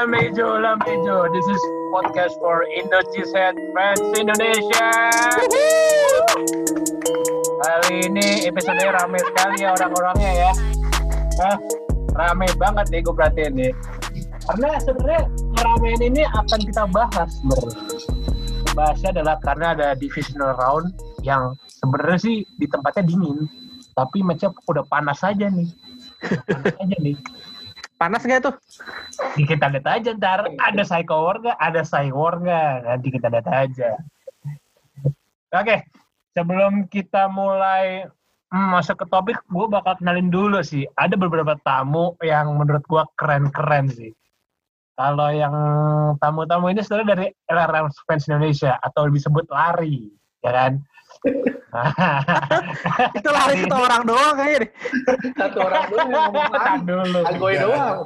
Lamejo, Lamejo. This is podcast for Indonesia fans Indonesia. Kali ini episode rame sekali ya orang-orangnya ya. Hah? Rame banget deh gue perhatiin nih. Karena sebenarnya keramean ini akan kita bahas sebenarnya. Bahasnya adalah karena ada divisional round yang sebenarnya sih di tempatnya dingin, tapi matchnya udah panas aja nih. Panas aja nih. Panas nggak tuh? Kita lihat aja ntar ada Psycho War nggak? Ada Psy War nggak? Nanti kita lihat aja. Oke, sebelum kita mulai hmm, masuk ke topik, gue bakal kenalin dulu sih. Ada beberapa tamu yang menurut gue keren-keren sih. Kalau yang tamu-tamu ini sebenarnya dari LRM Fans Indonesia atau disebut lari, ya kan? Itu lari satu orang doang kayaknya deh. Satu orang doang yang ngomong Tahan lari. dulu. Agoy doang.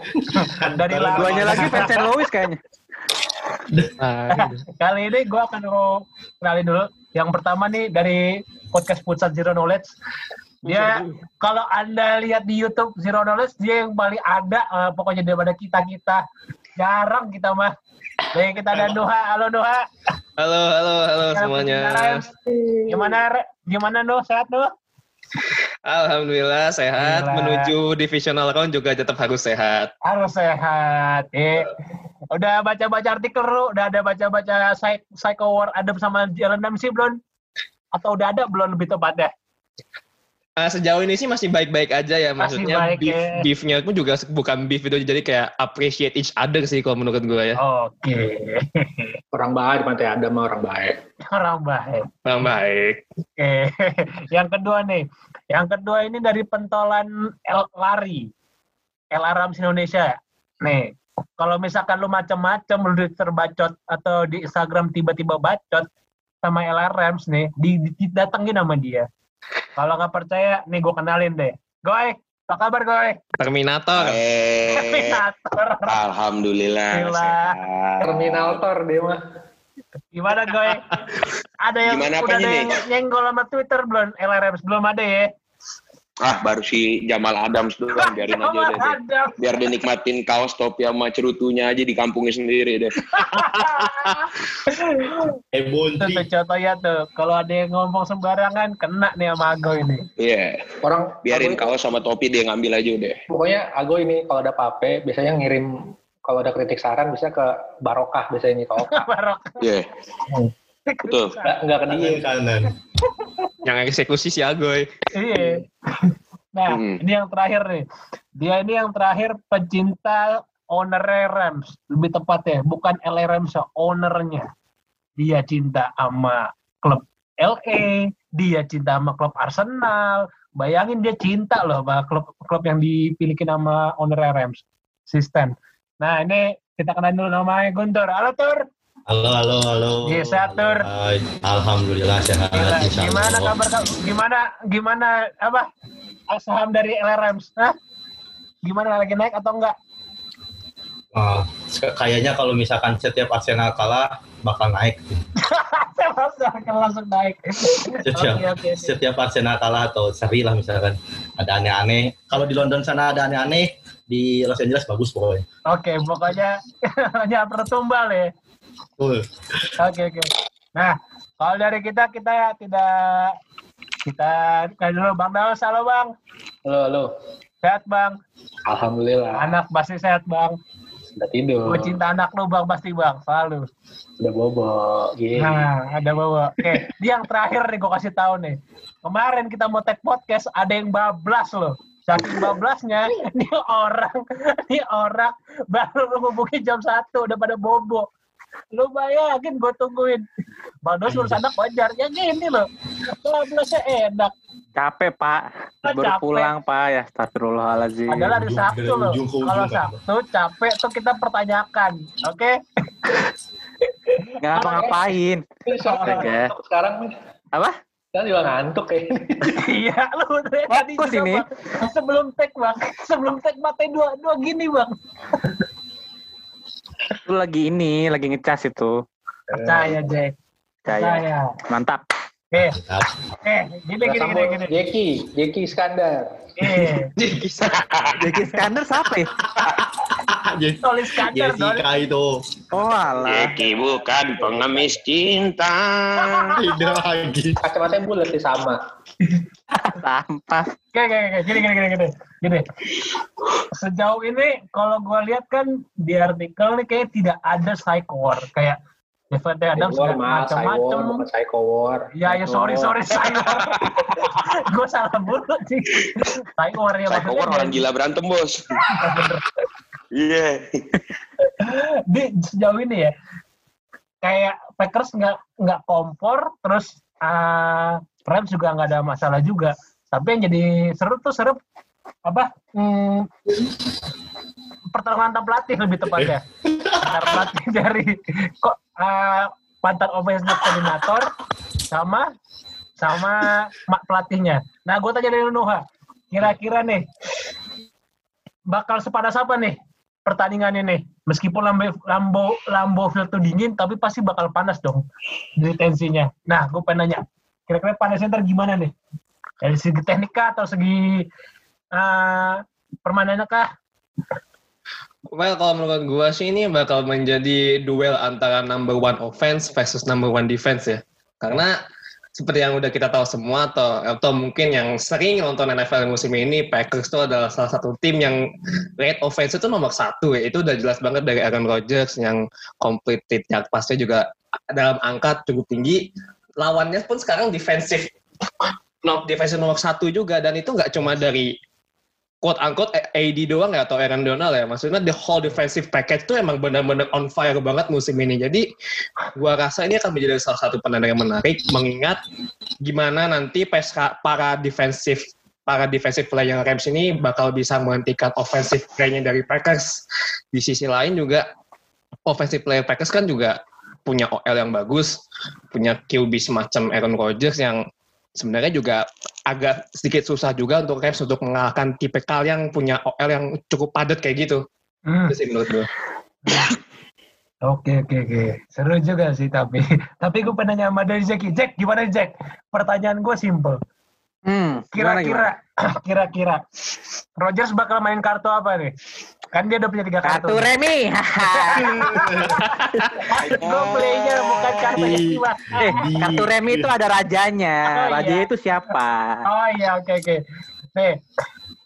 Dari lari. Duanya lagi Vincent Lewis kayaknya. Kali ini gue akan mau kenalin dulu. Yang pertama nih dari podcast Pusat Zero Knowledge. Dia kalau anda lihat di YouTube Zero Knowledge dia yang paling ada eh, pokoknya daripada kita kita jarang kita mah. Jadi kita ada Noha, halo Noha. Halo, halo, halo semuanya. Gimana? Gimana Noh? Sehat Noh? Alhamdulillah sehat. Gila. Menuju divisional round juga tetap harus sehat. Harus sehat. Eh, udah baca-baca artikel lu, udah ada baca-baca Psy- Psycho War ada sama Jalan sih belum? Atau udah ada belum lebih tepatnya? Ah, sejauh ini sih masih baik-baik aja ya. Masih Maksudnya baik, beef, ya. beefnya pun juga bukan beef itu jadi kayak appreciate each other sih kalau menurut gue ya. Oke. Orang baik di Pantai Adam mah orang baik. Orang baik. Orang baik. Oke. Yang kedua nih. Yang kedua ini dari pentolan L lari. El Arams Indonesia. Nih. Kalau misalkan lu macam-macam lu di terbacot atau di Instagram tiba-tiba bacot sama El Arams nih, di, di- datengin sama dia. Kalau nggak percaya, nih gue kenalin deh. Goy, apa kabar Goy? Terminator. Eh, Terminator. alhamdulillah Gila. sehat. Terminator dia mah. Gimana Goy? Ada yang Gimana udah ada nih? yang nyenggol sama Twitter belum? El Arams belum ada ya? Ah, baru si Jamal Adams doang, biarin aja deh. deh. Biar dia nikmatin kaos topi sama cerutunya aja di kampungnya sendiri deh. Eh Itu Bonti. tuh contohnya tuh, kalau ada yang ngomong sembarangan, kena nih sama Ago ini. Iya, Orang biarin Agoy- kaos sama topi dia ngambil aja deh. Pokoknya Ago ini kalau ada pape biasanya ngirim kalau ada kritik saran bisa ke Barokah biasanya ini ke Oka. Barok. Iya, betul. Nggak, nggak ke dia. Kanan. Yang eksekusi si Agoy. Iya. Nah, Hmm. ini yang terakhir nih. Dia ini yang terakhir pecinta owner Rams. Lebih tepatnya, bukan LA Rams, ya, ownernya. Dia cinta sama klub LA, dia cinta sama klub Arsenal. Bayangin dia cinta loh sama klub klub yang dipilikin sama owner Rams. Sistem. Nah, ini kita kenal dulu namanya Guntur. Halo Tur. Halo, halo, halo. Iya, sehat, Tur. Alhamdulillah sehat. Gila, gimana kabar kamu? Gimana gimana apa saham dari LRMs? Hah? Gimana lagi naik atau enggak? Wah, kayaknya kalau misalkan setiap Arsenal kalah bakal naik. Akan langsung naik. Setiap, oke, oke. setiap Arsenal kalah atau seri lah misalkan ada aneh-aneh. Kalau di London sana ada aneh-aneh, di Los Angeles bagus pokoknya. Oke, pokoknya jangan pernah tumbal Oke oke. Nah, kalau dari kita kita tidak kita kayak dulu Bang Daus, halo Bang. Halo, halo. Sehat Bang. Alhamdulillah. Anak pasti sehat Bang. Udah tidur. Gue cinta anak lu Bang pasti Bang, selalu. Udah bobo. Nah, ada bawa. Oke, ini yang terakhir nih gue kasih tahu nih. Kemarin kita mau take podcast, ada yang bablas loh. Saking bablasnya, ini orang, ini orang baru ngehubungi jam satu udah pada bobo. Lu bayangin gue tungguin. Bang Dos urus anak wajar. Ya gini loh. Bablasnya enak. Capek Pak. Ah, Baru capek. pulang Pak ya. Astagfirullahaladzim. Padahal hari Sabtu dari loh. Kalau Sabtu capek tuh kita pertanyakan. Oke? Nggak ngapa-ngapain. Ini soal Oke. sekarang. Apa? Sekarang juga ngantuk kayaknya. Iya, lu tadi Fokus juga, ini. Bang. Sebelum take bang, sebelum take mati dua dua gini bang. Itu lagi ini, lagi ngecas itu. Percaya Jack, Kayak percaya. mantap. Eh, eh, gini gini gini gini. Jeki, Jeki Iskandar. Eh, Jeki Iskandar siapa ya? Solis Kacar, Dol. Jessica itu. Oh alah. Jeki bukan pengemis cinta. Tidak lagi. Kacamatanya bulat sih sama. Sampah. Oke, oke, oke. Gini, gini, gini, gini. Gini. Sejauh ini, kalau gue lihat kan di artikel nih kayak tidak ada psycho war. Kayak Devante Adams War, macam-macam. Psycho War. Ya, ya, sorry, sorry, psycho war. gue salah mulu sih. Psycho war ya Psycho War orang gila berantem bos. Iya. Di sejauh ini ya, kayak Packers nggak nggak kompor, terus uh, Rams juga nggak ada masalah juga. Tapi yang jadi seru tuh seru apa? Hmm, pertarungan antar pelatih lebih tepatnya. Antar pelatih dari kok uh, mantan offensive koordinator sama sama mak pelatihnya. Nah, gue tanya dari Nuha, kira-kira nih bakal sepadas apa nih pertandingan ini? Meskipun Lambo Lambo Lambo Field tuh dingin, tapi pasti bakal panas dong dari tensinya. Nah, gue pengen nanya, kira-kira panasnya ntar gimana nih? Dari segi teknik kah atau segi uh, permainannya kah? Well, kalau menurut gua sih ini bakal menjadi duel antara number one offense versus number one defense ya. Karena seperti yang udah kita tahu semua atau atau mungkin yang sering nonton NFL musim ini Packers itu adalah salah satu tim yang rate offense itu nomor satu ya itu udah jelas banget dari Aaron Rodgers yang completed yard pass-nya juga dalam angka cukup tinggi lawannya pun sekarang defensif no, defensive nomor satu juga dan itu nggak cuma dari quote unquote AD doang ya atau Aaron Donald ya. Maksudnya the whole defensive package tuh emang benar-benar on fire banget musim ini. Jadi gua rasa ini akan menjadi salah satu pertandingan yang menarik mengingat gimana nanti PSK para defensive para defensive play yang Rams ini bakal bisa menghentikan offensive play-nya dari Packers. Di sisi lain juga offensive player Packers kan juga punya OL yang bagus punya QB semacam Aaron Rodgers yang sebenarnya juga agak sedikit susah juga untuk Rams untuk mengalahkan tipikal yang punya OL yang cukup padat kayak gitu. Hmm. Itu sih menurut gue. Oke oke oke. Seru juga sih tapi tapi gue nanya sama dari Jack Jack gimana Jack? Pertanyaan gue simple. Hmm, kira-kira kira-kira. Rogers bakal main kartu apa nih kan dia udah punya tiga kartu Kartu remi. gue playnya bukan kartu jiwa eh, kartu remi itu ada rajanya. Oh, iya. itu siapa? oh iya oke oke nih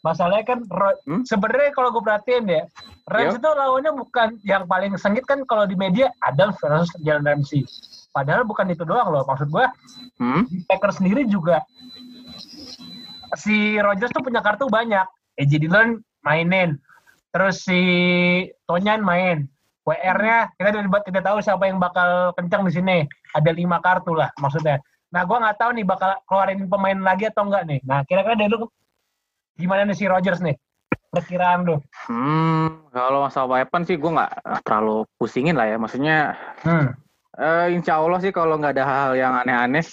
masalahnya kan Hmm? sebenarnya kalau gue perhatiin ya Rams Yo. itu lawannya bukan yang paling sengit kan kalau di media Adams versus Jalen Ramsey padahal bukan itu doang loh maksud gue Hmm? Packers sendiri juga si Rodgers tuh punya kartu banyak. AJ Dillon mainin. Terus si Tonyan main. WR-nya kita tidak, tidak tahu siapa yang bakal kencang di sini. Ada lima kartu lah maksudnya. Nah, gua nggak tahu nih bakal keluarin pemain lagi atau enggak nih. Nah, kira-kira dari lu gimana nih si Rodgers nih? Perkiraan lu. Hmm, kalau masalah weapon sih gue nggak terlalu pusingin lah ya. Maksudnya, Hmm. eh, insya Allah sih kalau nggak ada hal yang aneh-aneh,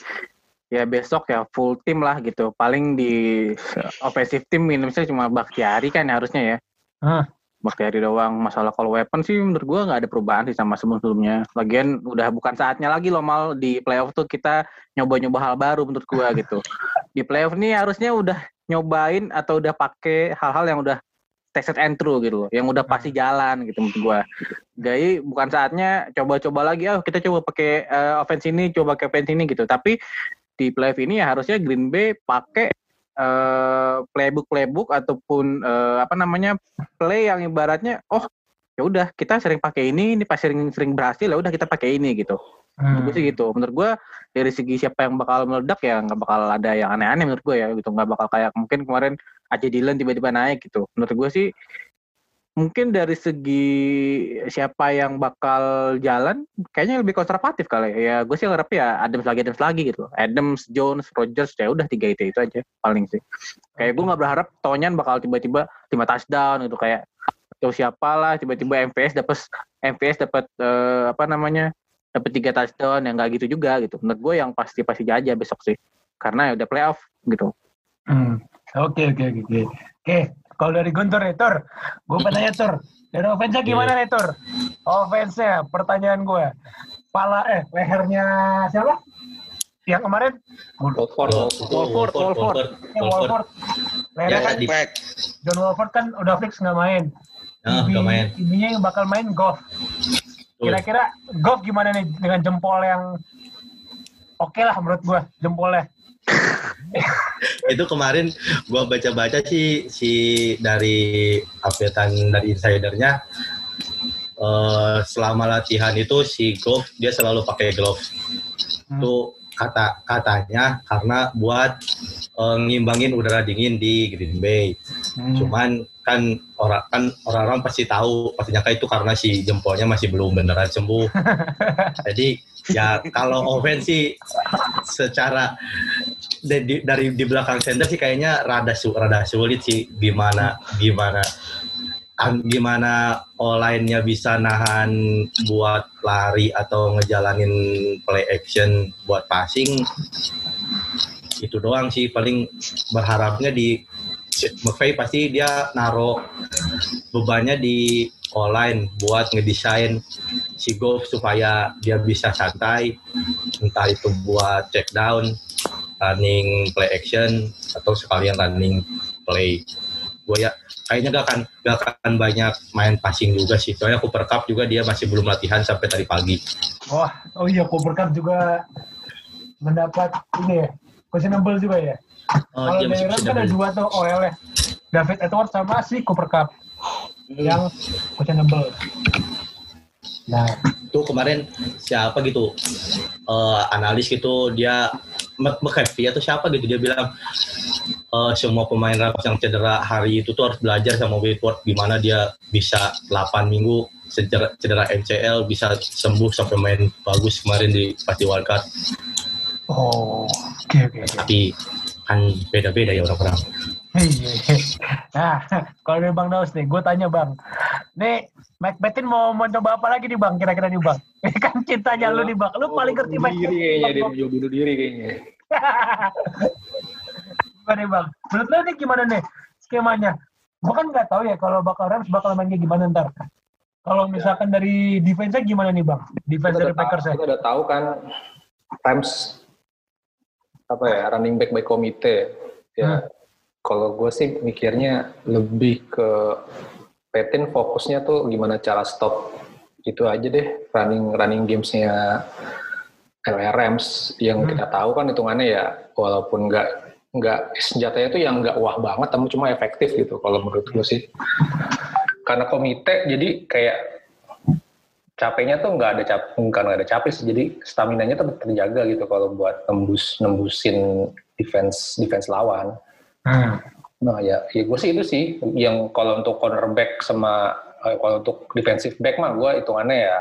ya besok ya full tim lah gitu. Paling di offensive team minusnya cuma Bakhtiari kan harusnya ya. Hmm. Bakhtiari doang. Masalah kalau weapon sih menurut gue nggak ada perubahan sih sama sebelum-sebelumnya. Lagian udah bukan saatnya lagi loh mal di playoff tuh kita nyoba-nyoba hal baru menurut gue gitu. Di playoff nih harusnya udah nyobain atau udah pakai hal-hal yang udah tested and true gitu loh, yang udah pasti jalan gitu menurut gua. Jadi bukan saatnya coba-coba lagi, ah kita coba pakai eh, offense ini, coba pakai offense ini gitu. Tapi di playoff ini ya harusnya Green Bay pakai eh, playbook playbook ataupun eh, apa namanya play yang ibaratnya oh ya udah kita sering pakai ini, ini pas sering sering berhasil ya udah kita pakai ini gitu. Menurut gue sih gitu. Menurut gue dari segi siapa yang bakal meledak ya nggak bakal ada yang aneh-aneh menurut gue ya gitu. Nggak bakal kayak mungkin kemarin aja Dylan tiba-tiba naik gitu. Menurut gue sih mungkin dari segi siapa yang bakal jalan kayaknya lebih konservatif kali ya. Gue sih ngarep ya Adams lagi Adams lagi gitu. Adams, Jones, Rogers ya udah tiga itu itu aja paling sih. Kayak gue nggak berharap Tonyan bakal tiba-tiba lima touchdown gitu kayak atau siapa lah tiba-tiba MVS dapat MVS dapat eh, apa namanya dapat tiga touchdown yang nggak gitu juga gitu. Menurut gue yang pasti pasti aja besok sih. Karena ya udah playoff gitu. Hmm. Oke oke oke oke. Kalau dari Guntur nih, Tur. Gue penanya Tur. Dari offense-nya gimana nih, Tur? Offense-nya, pertanyaan gue. Pala, eh, lehernya siapa? Yang kemarin? Wolford. Wolford, Wolford. Wolford. Lehernya Ya, kan. John Wolford kan udah fix nggak main. Ibi- udah main. Ibinya yang bakal main golf. Kira-kira golf gimana nih dengan jempol yang oke lah menurut gua jempolnya. itu kemarin gua baca-baca sih si dari updatean dari insidernya eh, selama latihan itu si golf dia selalu pakai gloves Hmm. itu kata katanya karena buat eh, ngimbangin udara dingin di Green Bay Hmm. cuman kan orang kan orang-orang pasti tahu pasti nyangka itu karena si jempolnya masih belum beneran sembuh jadi ya kalau offense sih secara dari, di- dari di belakang center sih kayaknya rada rada sulit sih gimana gimana an- gimana online-nya bisa nahan buat lari atau ngejalanin play action buat passing. Itu doang sih paling berharapnya di McVay pasti dia naruh bebannya di online buat ngedesain si golf supaya dia bisa santai entah itu buat check down running play action atau sekalian running play gue ya kayaknya gak akan gak akan banyak main passing juga sih soalnya Cooper Cup juga dia masih belum latihan sampai tadi pagi Wah, oh iya Cooper Cup juga mendapat ini ya, questionable juga ya. oh, Kalau bisa kan ada dua tuh OL ya. David Edwards sama si Cooper Cup yang questionable. Nah, itu kemarin siapa gitu eh, analis gitu dia Mc- McAfee atau siapa gitu dia bilang eh, semua pemain Rams yang cedera hari itu tuh harus belajar sama Whitworth gimana dia bisa 8 minggu cedera, cedera MCL bisa sembuh sampai main bagus kemarin di pas di wildcard oh, oke oke. oke. tapi kan beda-beda ya orang-orang. Nah, kalau dari Bang Daus nih, gue tanya Bang. Nih, Mike Betin mau mencoba apa lagi nih Bang, kira-kira nih Bang? Ini kan cintanya lu nih Bang. Lu paling ngerti Mike Betin. kayaknya dia mau bunuh diri kayaknya. gimana nih Bang? Menurut lu nih gimana nih skemanya? Gue kan nggak tahu ya kalau bakal Rams bakal main kayak gimana ntar. Kalau misalkan dari defense-nya gimana nih Bang? Defense Kita dari udah, tahu, Packers ya? kita udah tahu kan Rams apa ya running back by komite ya kalau gue sih mikirnya lebih ke Petin fokusnya tuh gimana cara stop itu aja deh running running gamesnya LA Rams yang Hmm. kita tahu kan hitungannya ya walaupun nggak nggak senjatanya tuh yang nggak wah banget tapi cuma efektif gitu kalau menurut gue sih karena komite jadi kayak capeknya tuh nggak ada cap bukan nggak ada capek sih jadi stamina nya tetap terjaga gitu kalau buat nembus nembusin defense defense lawan Hmm. nah ya ya gue sih itu sih yang kalau untuk cornerback sama eh, kalau untuk defensive back mah gue hitungannya ya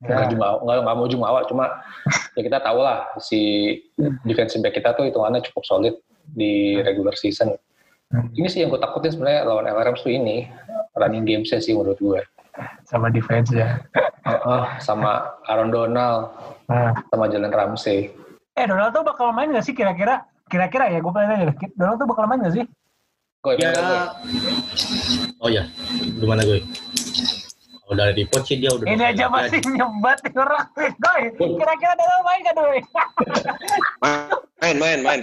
nggak Ya. jumawa nggak nggak mau jumawa cuma ya kita tahu lah si defensive back kita tuh hitungannya cukup solid di regular season Hmm. ini sih yang gue takutin sebenarnya lawan LRM tuh ini running gamesnya sih menurut gue Sama defense ya. Heeh, sama Aaron Donald Nah. sama Jalen Ramsey Eh, Donald tuh bakal main nggak sih kira-kira? Kira-kira ya, gue pengen nanya deh. Donald tuh bakal main nggak sih? Gue ya oh ya gimana gue kalau dari report sih dia udah Ini aja masih nyebat nih orang. Doi, kira-kira Donald main nggak Doi? Main, main, main.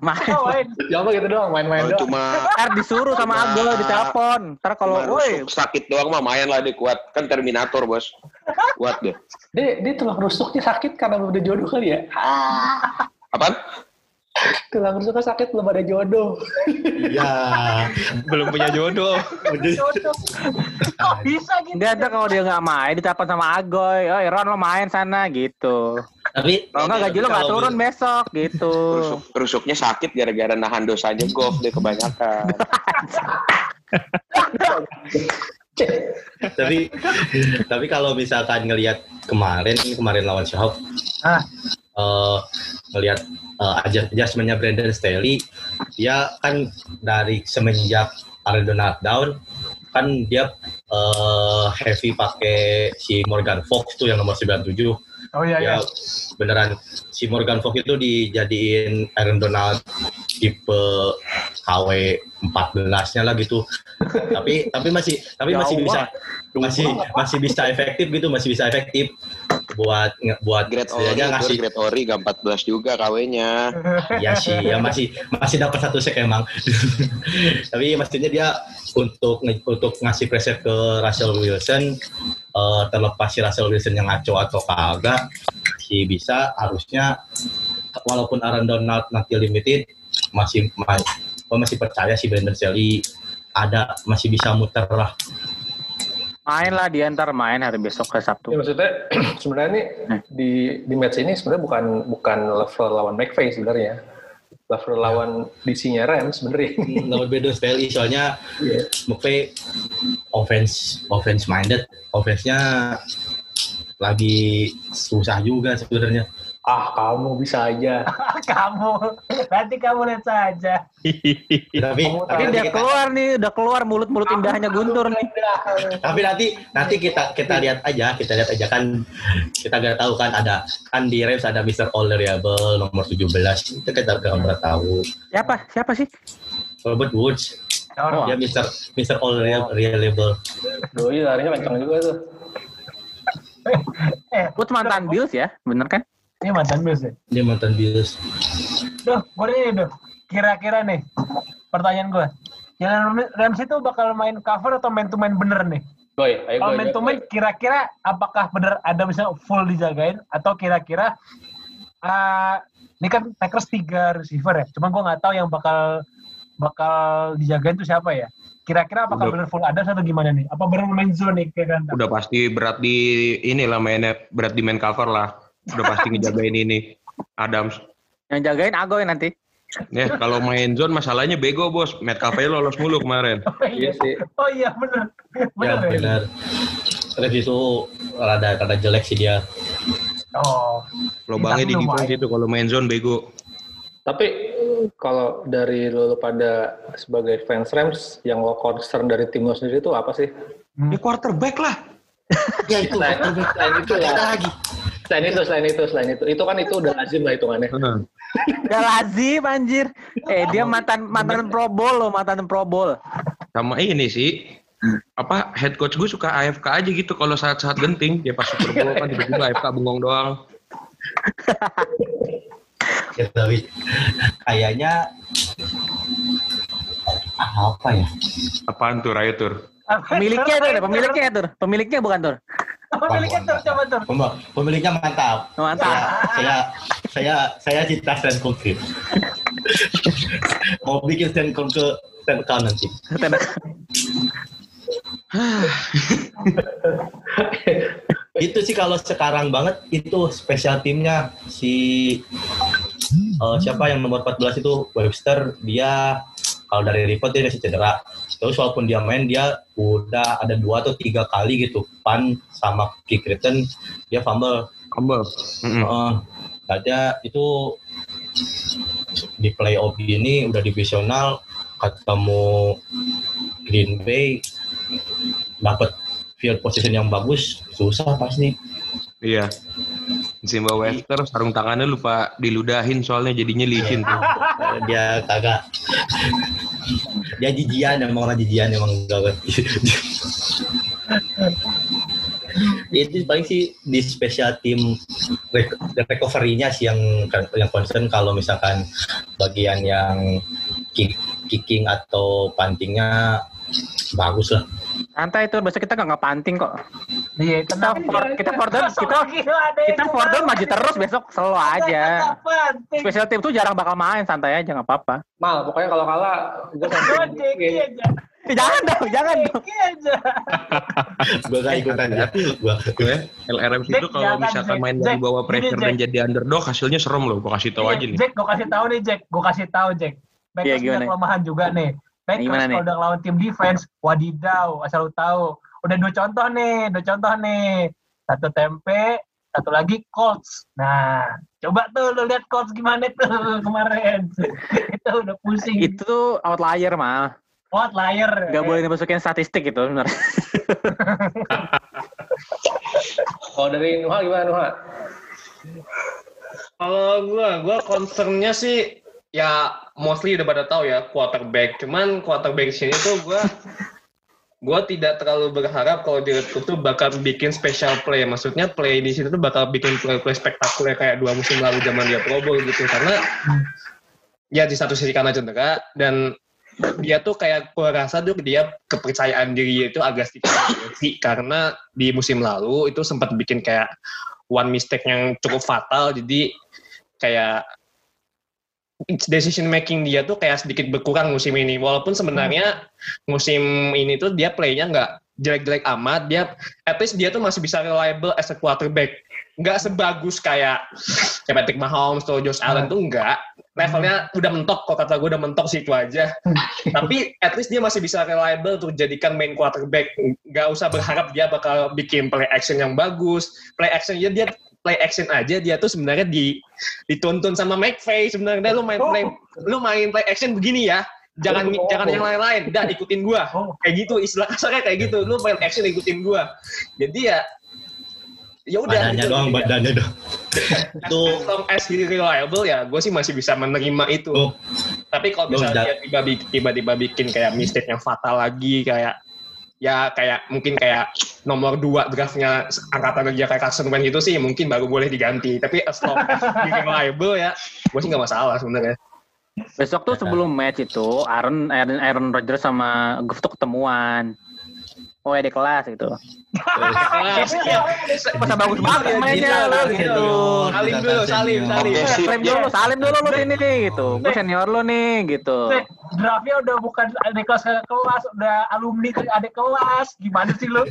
Main. Oh, main. Jawabnya gitu doang, main-main Kalau doang. cuma Ntar disuruh sama Cuma- Agol ditelepon. Ntar kalau, woi, rusuk sakit doang mah main lah dia kuat. Kan Terminator, Bos. Kuat dia. Dia, dia tulang rusuknya sakit karena ada jodoh kali ya? Apaan? Tulang rusuknya sakit belum ada jodoh. ya Belum punya jodoh. Jodoh. Kok bisa gitu? dia ada kalau dia nggak main ditelepon sama Agoy. Oh, Ron lo main sana gitu. tapi Kalau nggak gaji lo nggak turun besok gitu. Rusuk, rusuknya sakit gara-gara nahan dosanya golf dia kebanyakan. tapi tapi kalau misalkan ngelihat kemarin kemarin lawan Seahawks Ah. eh ngelihat adjust- adjustmentnya Brandon Staley dia kan dari semenjak Aaron Donald down kan dia eh, heavy pakai si Morgan Fox tuh yang nomor 97 Oh iya, iya. ya beneran si Morgan Fox itu dijadiin Aaron Donald tipe KW 14-nya lah gitu. tapi tapi masih tapi Ya masih Allah. bisa masih masih bisa efektif gitu, masih bisa efektif buat nge- buat Grade Ori, setidaknya Tur, ngasih Grade Ori gak 14 juga KW-nya. Iya sih, ya masih masih dapat satu sek emang. Tapi maksudnya dia untuk untuk ngasih pressure ke Russell Wilson eh, terlepas si Russell Wilson yang ngaco atau kagak si bisa harusnya walaupun Aaron Donald nanti limited masih ma- gua masih percaya si Brandon Shelly ada masih bisa muter lah. Main lah dia ntar main hari besok ke Ya, Sabtu. maksudnya sebenarnya ini di di match ini sebenarnya bukan bukan level lawan McVay sebenarnya. Level lawan DC-nya Rams sebenarnya. Lawan Brandon Shelly soalnya Iya. McVay offense offense minded, offense-nya lagi susah juga sebenarnya. Ah, kamu bisa aja. kamu, nanti kamu lihat saja. Tapi Kamu tapi, dia kita, keluar nih, udah keluar mulut-mulut indahnya Guntur nih. tapi nanti nanti kita kita lihat aja, kita lihat aja kan kita nggak tahu kan ada kan di Rams ada Mr. All Reliable nomor 17 itu kita nggak pernah tahu. Siapa? Siapa sih? Robert Woods Oh, dia Mr. Mr. All Reliable. Doi larinya kencang juga tuh. eh, Woods mantan Bills ya, bener kan? Ini mantan Bills ya? Dia mantan Bills. Duh, gue ini duh. Kira-kira nih, pertanyaan gue. Jalen Ramsey itu bakal main cover atau main to main bener nih? Boy, ayo Kalau main to main, kira-kira apakah bener ada misalnya full dijagain atau kira-kira ah, ini kan Packers tiga receiver ya, cuman gue nggak tahu yang bakal bakal dijagain itu siapa ya. Kira-kira apakah Udah. bener full ada atau gimana nih? Apa bener main zone nih kayak kan? Udah pasti berat di inilah mainnya, berat di main cover lah. Udah pasti ngejagain ini. Adams. Yang jagain Agoy nanti. Ya, kalau main zone masalahnya bego, Bos. Matt Cafe lolos mulu kemarin. Oh iya, Iya sih. oh iya bener. Ya Bener ya? benar. Terus itu rada rada jelek sih dia. Oh, Lobangnya di defense itu kalau main zone bego. Tapi kalau dari lo pada sebagai fans Rams yang lo concern dari tim lo sendiri itu apa sih? Ya quarterback lah. Ya itu Selain, selain itu ya. Ada lagi. Selain itu, selain itu, selain itu. Itu kan itu udah lazim lah hitungannya. Udah lazim anjir. Eh dia mantan mantan Pro Bowl loh, mantan Pro Bowl. Sama ini sih, apa head coach gue suka AFK aja gitu kalau saat-saat genting dia pas Super Bowl kan tiba-tiba AFK bengong doang Ya, tapi kayaknya apa ya? apaan tuh tur Pemiliknya ada pemiliknya itu, pemiliknya bukan tur. Pemiliknya tuh coba tuh. Pem- Pemiliknya mantap. Mantap. Saya saya saya cinta stand konkret. Mau bikin stand konkret stand account nanti. itu sih kalau sekarang banget itu spesial timnya si eh, siapa yang nomor 14 itu Webster dia kalau dari report dia masih cedera terus walaupun dia main dia udah ada dua atau tiga kali gitu pan sama kick return dia fumble Humble. Mm-mm. Heeh. ada itu di playoff ini udah divisional ketemu Green Bay dapat field position yang bagus susah pasti Iya. Simba Webster sarung tangannya lupa diludahin soalnya jadinya licin tuh. dia kagak dia jijian emang orang jijian emang gak itu paling sih di special team rec- recovery-nya sih yang yang concern kalau misalkan bagian yang kick, kicking atau puntingnya bagus lah Santai tur, besok kita nggak ngepanting kok. Iya, Kita for, kita for down, kita kita for down maju terus besok selalu aja. Special team tuh jarang bakal main, santai aja nggak apa-apa. Mal, pokoknya kalau kalah, gue Gue aja. Eh, jangan dong, jangan dong. Gue gak ikutan ya gua Ya, LRM itu kalau misalkan main dari bawah pressure dan jadi underdog hasilnya serem loh. Gua kasih tahu aja nih. Jack, gue kasih tahu nih Jack. Gue kasih tahu Jack. Iya, Packers punya kelemahan juga nih. Packers kalau udah ngelawan tim defense, wadidaw, asal lu tahu. Udah dua contoh nih, dua contoh nih. Satu tempe, satu lagi Colts. Nah, coba tuh lu lihat Colts gimana tuh kemarin. itu udah pusing. Itu tuh outlier mah. Outlier. Gak boleh dimasukin statistik gitu benar. Kalau dari Nuha gimana Nuha? Kalau gua, gua concernnya sih ya mostly udah pada tahu ya quarterback. Cuman quarterback di sini tuh gua gue tidak terlalu berharap kalau direkrut tuh bakal bikin special play. Maksudnya play di situ tuh bakal bikin play-play spektakuler kayak dua musim lalu zaman dia Pro Bowl gitu. Karena ya di satu sisi karena cedera dan dia tuh kayak gue rasa tuh dia kepercayaan diri itu agak sedikit sih karena di musim lalu itu sempat bikin kayak one mistake yang cukup fatal jadi kayak decision making dia tuh kayak sedikit berkurang musim ini. Walaupun sebenarnya musim ini tuh dia playnya nggak jelek-jelek amat. Dia at least dia tuh masih bisa reliable as a quarterback. Nggak sebagus kayak kayak Patrick Mahomes atau Josh Allen tuh nggak. Levelnya udah mentok kok kata gue udah mentok sih itu aja. Tapi at least dia masih bisa reliable untuk jadikan main quarterback. Nggak usah berharap dia bakal bikin play action yang bagus. Play action dia dia play action aja dia tuh sebenarnya di dituntun sama McVay sebenarnya lu main play lu main play action begini ya jangan Oh. jangan yang lain-lain udah ikutin gua Oh. kayak gitu istilah kasarnya kayak gitu lu main action ikutin gua jadi ya ya udah Badannya gitu. doang, badannya doang. Itu as long as he reliable ya gue sih masih bisa menerima itu Tuh. tapi kalau misalnya tiba-tiba bikin kayak mistake yang fatal lagi kayak ya kayak mungkin kayak nomor dua draftnya angkatan kerja kayak Carson Wentz gitu sih mungkin baru boleh diganti tapi as long as reliable ya gue sih nggak masalah sebenarnya Besok tuh sebelum match itu Aaron Aaron, Aaron Rodgers sama Goff tuh ketemuan. Oh ya di kelas gitu. Masa bagus banget mainnya lu gitu. salim dulu salim salim. Salim dulu, salim dulu lu sini nih gitu. Gue senior lu nih gitu. Draftnya udah bukan adik kelas ke kelas, udah alumni ke adik kelas. Gimana sih lu?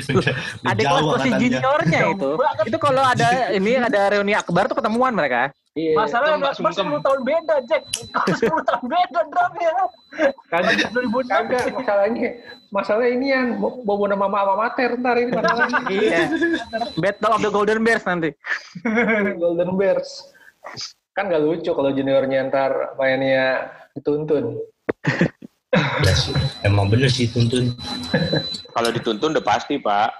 Adik kelas posisi juniornya itu. Itu kalau ada ini ada reuni akbar tuh ketemuan mereka. Iya. Masalahnya Akbar sungkem. 10 tahun beda, Jack. 10 tahun beda draftnya. Kagak, 2006. kagak masalahnya. Masalah ini yang mau nama mama mater ntar ini masalahnya. Iya. Battle of the Golden Bears nanti. Golden Bears. Kan gak lucu kalau juniornya ntar mainnya dituntun. Ya sih, emang bener sih tuntun. Kalau dituntun udah pasti, Pak.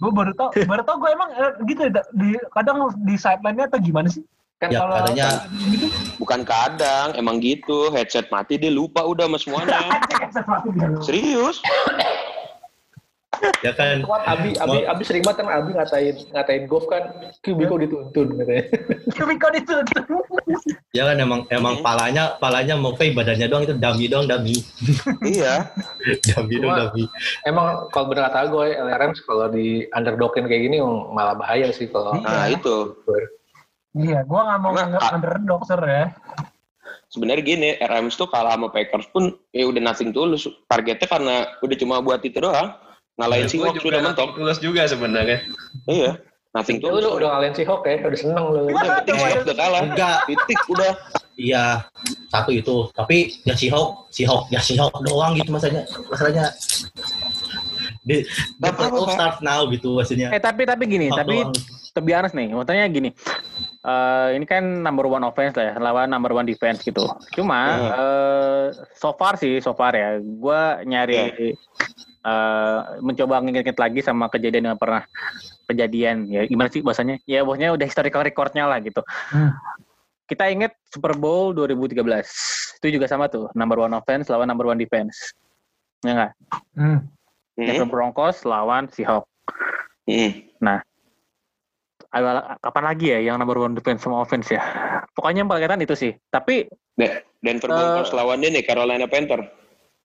Gue baru tau, baru tau gue emang eh, gitu ya, di, kadang di sideline-nya atau gimana sih? Kan Ya kalau katanya Gitu. Bukan kadang, emang gitu. Headset mati dia lupa udah sama semuanya. Serius? ya kan kuat Abi, Abi, Abi sering banget kan Abi ngatain ngatain golf kan, Kubiko dituntun katanya. Kok dituntun? ya kan emang emang palanya palanya mau pay badannya doang itu dummy doang dummy iya. dummy doang dummy Emang kalau bener kata gue, LRM kalau di underdogin kayak gini malah bahaya sih kalau. Nah, itu. Iya, gue gak mau Karena- nganggap underdog, ser ya. Sebenarnya gini, RMs tuh kalah sama Packers pun ya udah nothing tulus. Targetnya karena udah cuma buat itu doang. Ngalahin Ya, si Hawks juga udah mentok. tulus juga sebenarnya Iya. Nothing Lu, tulus. lu udah ngalahin si Hawk ya, udah seneng lu. Udah, penting Seahawks udah kalah. enggak Titik udah. iya satu itu tapi ya si Hawk si Hawk ya si Hawk doang gitu masalahnya masalahnya Nggak all Pak. start now gitu maksudnya Eh tapi tapi gini, Hawk tapi doang. to be honest nih, maksudnya gini. Eh ini kan number one offense lah ya, lawan number one defense gitu. Cuma Hmm. eh so far sih, so far ya, gue nyari eh mencoba nginget lagi sama kejadian yang pernah kejadian ya gimana sih bahasanya? Ya bosnya udah historical recordnya lah gitu. Hmm. Kita inget Super Bowl 2013 itu juga sama tuh number one offense lawan number one defense. Ya nggak? Hmm. Denver Hmm. Broncos lawan Seahawks. Hmm. Awal- kapan lagi ya yang number one defense sama offense ya? Pokoknya yang paling kelihatan itu sih. Tapi, Denver Eh, Broncos lawan ini Carolina Panther.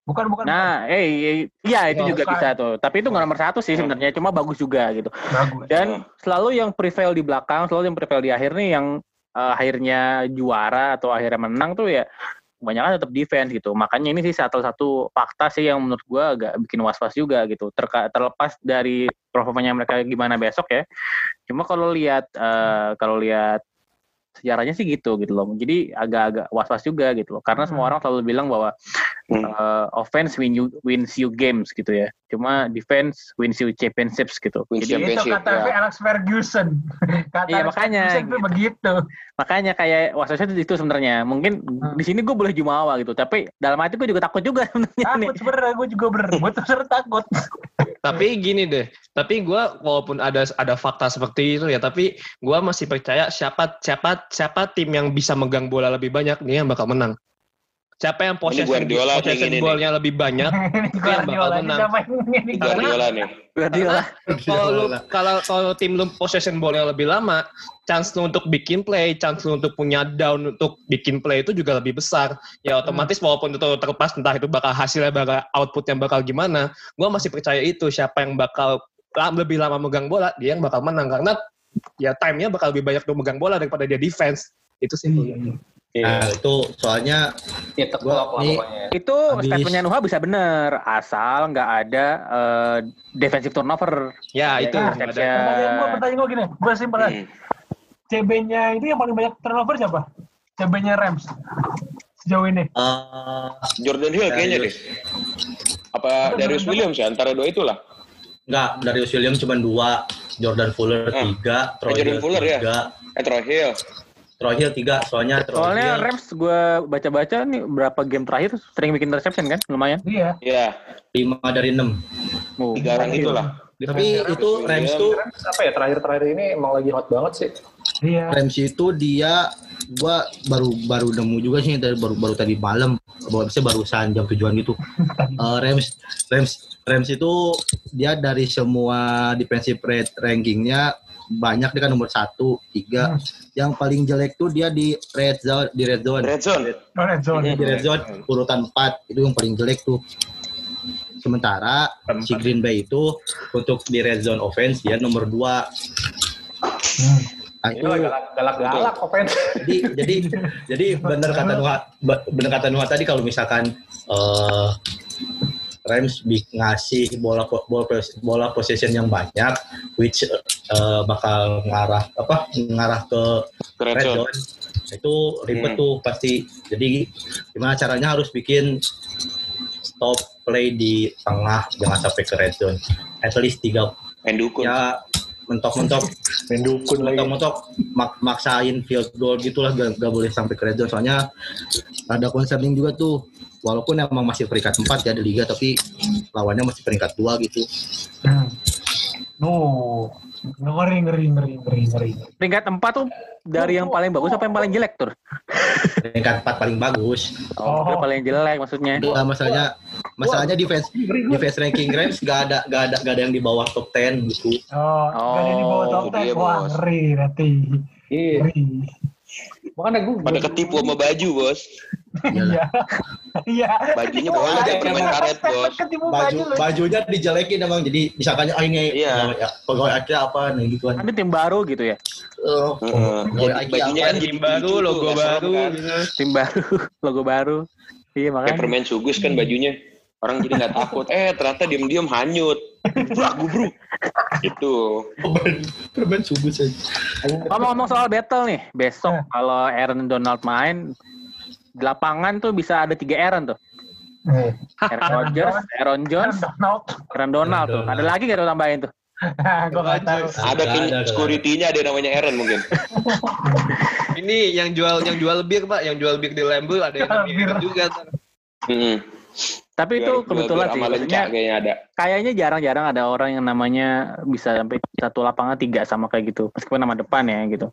Bukan, bukan. nah, eh, eh, iya itu Oh, juga bisa tuh. Tapi itu nggak nomor satu sih sebenarnya, cuma bagus juga gitu. Bagus. Dan selalu yang prevail di belakang, selalu yang prevail di akhir nih yang eh, akhirnya juara atau akhirnya menang tuh ya kebanyakan tetap defense gitu. Makanya ini sih satu satu fakta sih yang menurut gua agak bikin was-was juga gitu. Terka, terlepas dari performanya mereka gimana besok ya. Cuma kalau lihat eh, kalau lihat sejarahnya sih gitu gitu loh. Jadi agak-agak was-was juga gitu loh. Karena semua orang selalu bilang bahwa Hmm. eh, offense win you wins you games gitu ya. Cuma defense wins you championships gitu. Wins Jadi itu championship, kata ya. Alex Ferguson. Kata Iya, Alex makanya, Ferguson gitu. begitu. makanya kayak was-wasnya itu, itu sebenarnya. Mungkin Hmm. di sini gue boleh jumawa gitu, tapi dalam hati gue juga takut juga sebenarnya. Takut sebenernya, gue juga bener. Gue tuh sebenernya takut. Tapi gini deh, tapi gue walaupun ada ada fakta seperti itu ya, tapi gue masih percaya siapa siapa siapa tim yang bisa megang bola lebih banyak nih yang bakal menang. Siapa yang possession, Guardiola possession ballnya lebih banyak itu yang bakal menang. Guardiola nih. Guardiola. kalau lu kalau kalau tim lu possession ballnya lebih lama, chance lu untuk bikin play, chance lu untuk punya down untuk bikin play itu juga lebih besar. Ya otomatis walaupun itu terlepas entah itu bakal hasilnya bakal outputnya bakal gimana, gua masih percaya itu siapa yang bakal lebih lama megang bola dia yang bakal menang karena ya time-nya bakal lebih banyak tuh megang bola daripada dia defense. Itu sih. Nah, itu soalnya Nyetek Gua- nih-. Itu Habis- statementnya Nuha bisa bener, asal nggak ada eh, defensive turnover. Ya itu. Nah, ada. ya. Pertanyaan gue, pertanyaan gini, gue simpel aja. Hmm. CB-nya itu yang paling banyak turnover siapa? CB-nya Rams sejauh ini. eh, Jordan Hill kayaknya deh. Apa Darius Williams ya? Antara dua itulah. enggak Darius Williams cuma dua, Jordan Fuller Ah. tiga, Troy Jordan Hill Fuller ya? tiga, Eh Troy Hill. Troy Hill tiga, soalnya Troy Soalnya Hill Rams gue baca-baca nih berapa game terakhir sering bikin interception kan, lumayan. Iya. Ya, lima dari enam. Oh. tiga orang itulah. Tapi itu Rams tuh Rams apa ya terakhir-terakhir ini emang lagi hot banget sih. Iya. Rams itu dia gua baru baru nemu juga sih dari baru baru tadi malam baru bisa barusan jam tujuan gitu Eh, Rams Rams Rams itu dia dari semua defensive rate rankingnya banyak dia kan nomor satu tiga yang paling jelek tuh dia di red zone di red zone Red Zone. Oh, red zone. di red zone urutan 4 itu yang paling jelek tuh sementara si Green Bay itu untuk di red zone offense dia nomor 2 Hmm. nah, itu galak-galak offense. jadi jadi jadi benar kata Nuha be- benar kata Nuha tadi kalau misalkan eh Rams ngasih bola bola bola possession yang banyak which eh, bakal ngarah apa ngarah ke Ke Red Zone. zone itu ribet Hmm. tuh pasti jadi gimana caranya harus bikin stop play di tengah jangan sampai ke red zone at least tiga Main dukun. ya mentok-mentok Main dukun lagi. mentok-mentok mak- maksain field goal gitulah gak, gak boleh sampai ke red zone soalnya ada concerning juga tuh walaupun emang masih peringkat 4 ya di liga tapi lawannya masih peringkat 2 gitu Hmm. No. Ngeri, ngeri, ngeri, ngeri, ngeri. Peringkat 4 tuh dari yang paling bagus apa yang paling jelek tuh? peringkat 4 paling bagus Oh, Oh. yang paling jelek maksudnya. Nah, masalahnya masalahnya defense defense ranking Rams gak ada gak ada gak ada yang di bawah top 10 gitu Oh, oh. ada di bawah Oh, top itu dia, 10. Wah, ngeri nanti. Iya. Makanya gue Pada ketipu sama baju, Bos. Iya. Iya. Bajunya boleh deh permen karet, Bos. Ketipu baju bajunya dijelekin emang jadi misalkan ah ini Iya. pegawai- ya, pegawai aja apa nih gitu kan Ada tim baru gitu ya. Eh. Jadi Jadi lagi bajunya kan jadi Tim baru, logo baru kan. gitu. Tim baru, logo baru. Iya Kayak makanya. permen sugus kan bajunya. Orang jadi nggak takut. Eh, ternyata diam-diam hanyut. Brak, gubruk. Itu. permen subuh saja Ngomong-ngomong soal battle nih, besok kalau Aaron Donald main di lapangan tuh bisa ada tiga Aaron tuh. Eh, Aaron Rodgers, Aaron Jones, Donald. Aaron Donald tuh. Ada lagi gak tuh tambahin tuh? Gue gak tahu. Ada security-nya ada namanya Aaron mungkin. Ini yang jual yang jual bir pak, yang jual bir di Lambeau ada yang bir juga. Heeh. Tapi itu kebetulan sih. Maksudnya, kayaknya ada. kayaknya jarang-jarang ada orang yang namanya bisa sampai satu lapangan tiga sama kayak gitu. Meskipun nama depan ya gitu.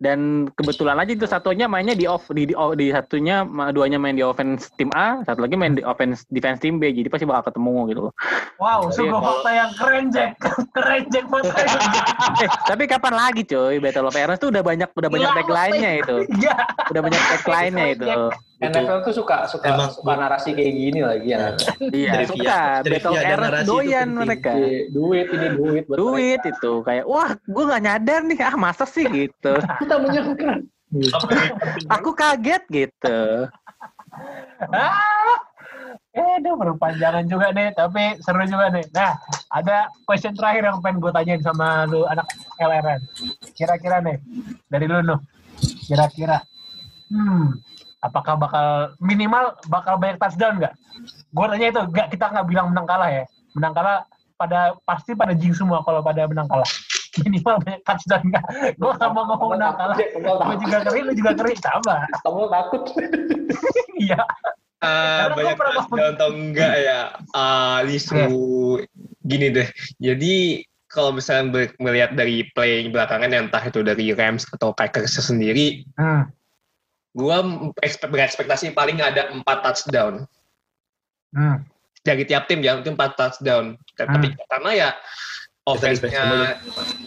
Dan kebetulan aja itu satunya mainnya di off di, di, di satunya duanya main di offense tim A, satu lagi main di offense defense tim B. Jadi pasti bakal ketemu gitu loh. Wow, kalau- fakta yang keren, Jack. keren, Jack. eh, tapi kapan lagi coy Battle of Airlines tuh udah banyak udah banyak tagline-nya itu. Iya. Udah banyak tagline-nya itu. NFL tuh suka suka Emang- suka narasi kayak gini lagi ya. Iya, Trivia- suka Battle itu doyan mereka. Iya, duit ini duit buat Duit mereka. itu kayak wah gue nggak nyadar nih ah masa sih gitu. Kita menyangka. Aku kaget gitu. Ah, eh, udah berpanjangan juga nih, tapi seru juga nih. Nah, ada question terakhir yang pengen gue tanyain sama lu anak LRN. Kira-kira nih, dari lu Nuh. Kira-kira, hmm, apakah bakal minimal bakal banyak touchdown nggak? Gue tanya itu, nggak kita nggak bilang menang kalah ya. Menang kalah pada pasti pada jing semua kalau pada menang kalah. Minimal banyak touchdown nggak? Gue nggak mau ngomong menang kalah. Gue juga keri, lu juga keri, sama. Kamu takut. Iya. Karena banyak touchdown atau enggak ya? Ah, Lisu gini deh. Jadi kalau misalnya melihat dari play belakangan yang entah itu dari Rams atau Packers sendiri, Hmm. Gua ekspe- berekspektasi paling ada empat touchdown Hmm. dari tiap tim ya, itu empat touchdown. Tapi karena ya offense-nya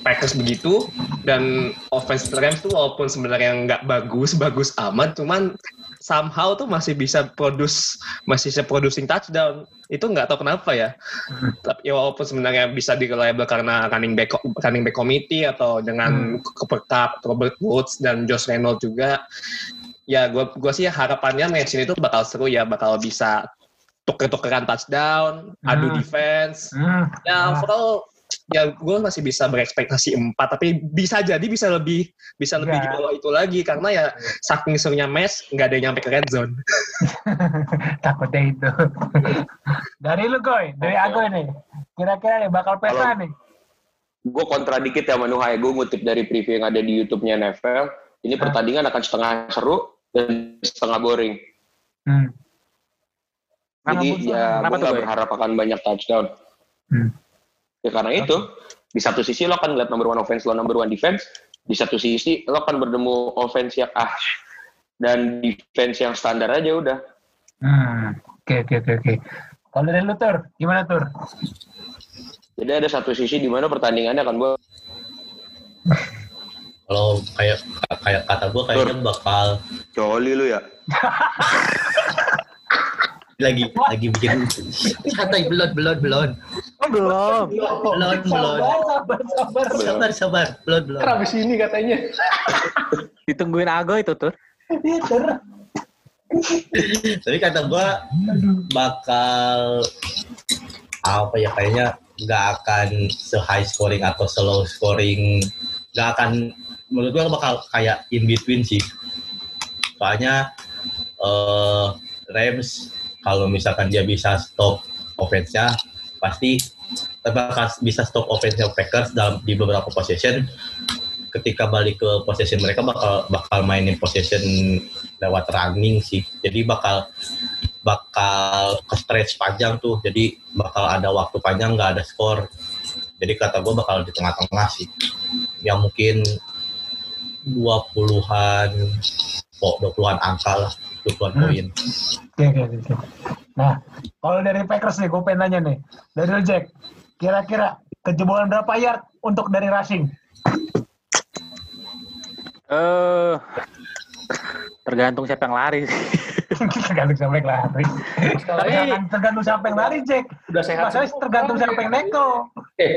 Packers begitu dan offense Rams tuh walaupun sebenarnya nggak bagus bagus amat, cuman somehow tuh masih bisa produce masih bisa producing touchdown. Itu nggak tahu kenapa ya. Tapi ya walaupun sebenarnya bisa di reliable karena running back running back committee atau dengan Cooper Cup, Robert Woods dan Josh Reynolds juga. Ya gua gua sih harapannya match ini tuh bakal seru ya, bakal bisa tuker-tukeran touchdown, adu Hmm. defense, Hmm. ya overall ya gue masih bisa berekspektasi empat tapi bisa jadi bisa lebih bisa lebih di Ya. bawah itu lagi karena ya saking serunya match nggak ada yang nyampe ke red zone Takutnya itu. dari lu Goy, dari Oke. Agoy nih. Kira-kira nih bakal pesta nih. Gue kontra dikit ya Manuhai. Gue ngutip dari preview yang ada di YouTube-nya NFL. Ini pertandingan akan setengah seru dan setengah boring. Hmm. Jadi Kenapa, ya kenapa gue tuh, nggak Boy? berharap akan banyak touchdown. Hmm. Ya karena itu, di satu sisi lo akan ngeliat number one offense lo number one defense, di satu sisi lo akan bertemu offense yang ah dan defense yang standar aja udah. Hmm. Oke, oke, oke, oke. Kalau dari lu Tur, gimana Tur? Jadi ada satu sisi di mana pertandingannya akan gue Kalau kayak kayak kata gue kayaknya bakal coli lu ya. lagi lagi bikin santai belum belum belum Oh, belum. belum belum sabar, sabar. sabar sabar belum belum Kan abis ini katanya. Ditungguin Ago itu tuh. Iya, Tur. tapi kata gue bakal apa ya kayaknya nggak akan se high scoring atau slow scoring nggak akan menurut gue bakal kayak in between sih. Soalnya eh, Rams kalau misalkan dia bisa stop offense-nya pasti bakal bisa stop offense-nya Packers dalam di beberapa possession. Ketika balik ke possession mereka bakal bakal mainin possession lewat running sih. Jadi bakal bakal ke stretch panjang tuh. Jadi bakal ada waktu panjang nggak ada skor jadi kata gue bakal di tengah-tengah sih. Yang mungkin 20-an kok 20-an angka lah 20-an Hmm. poin Oke, oke, oke. Nah, kalau dari Packers nih, gue pengen nanya nih. Dari Jack, kira-kira kejebolan berapa yard untuk dari rushing? Eh tergantung siapa yang lari sih. tergantung siapa yang lari. Tapi tergantung siapa yang lari, Jack. udah sehat. Masalahnya tergantung siapa yang neko. Eh,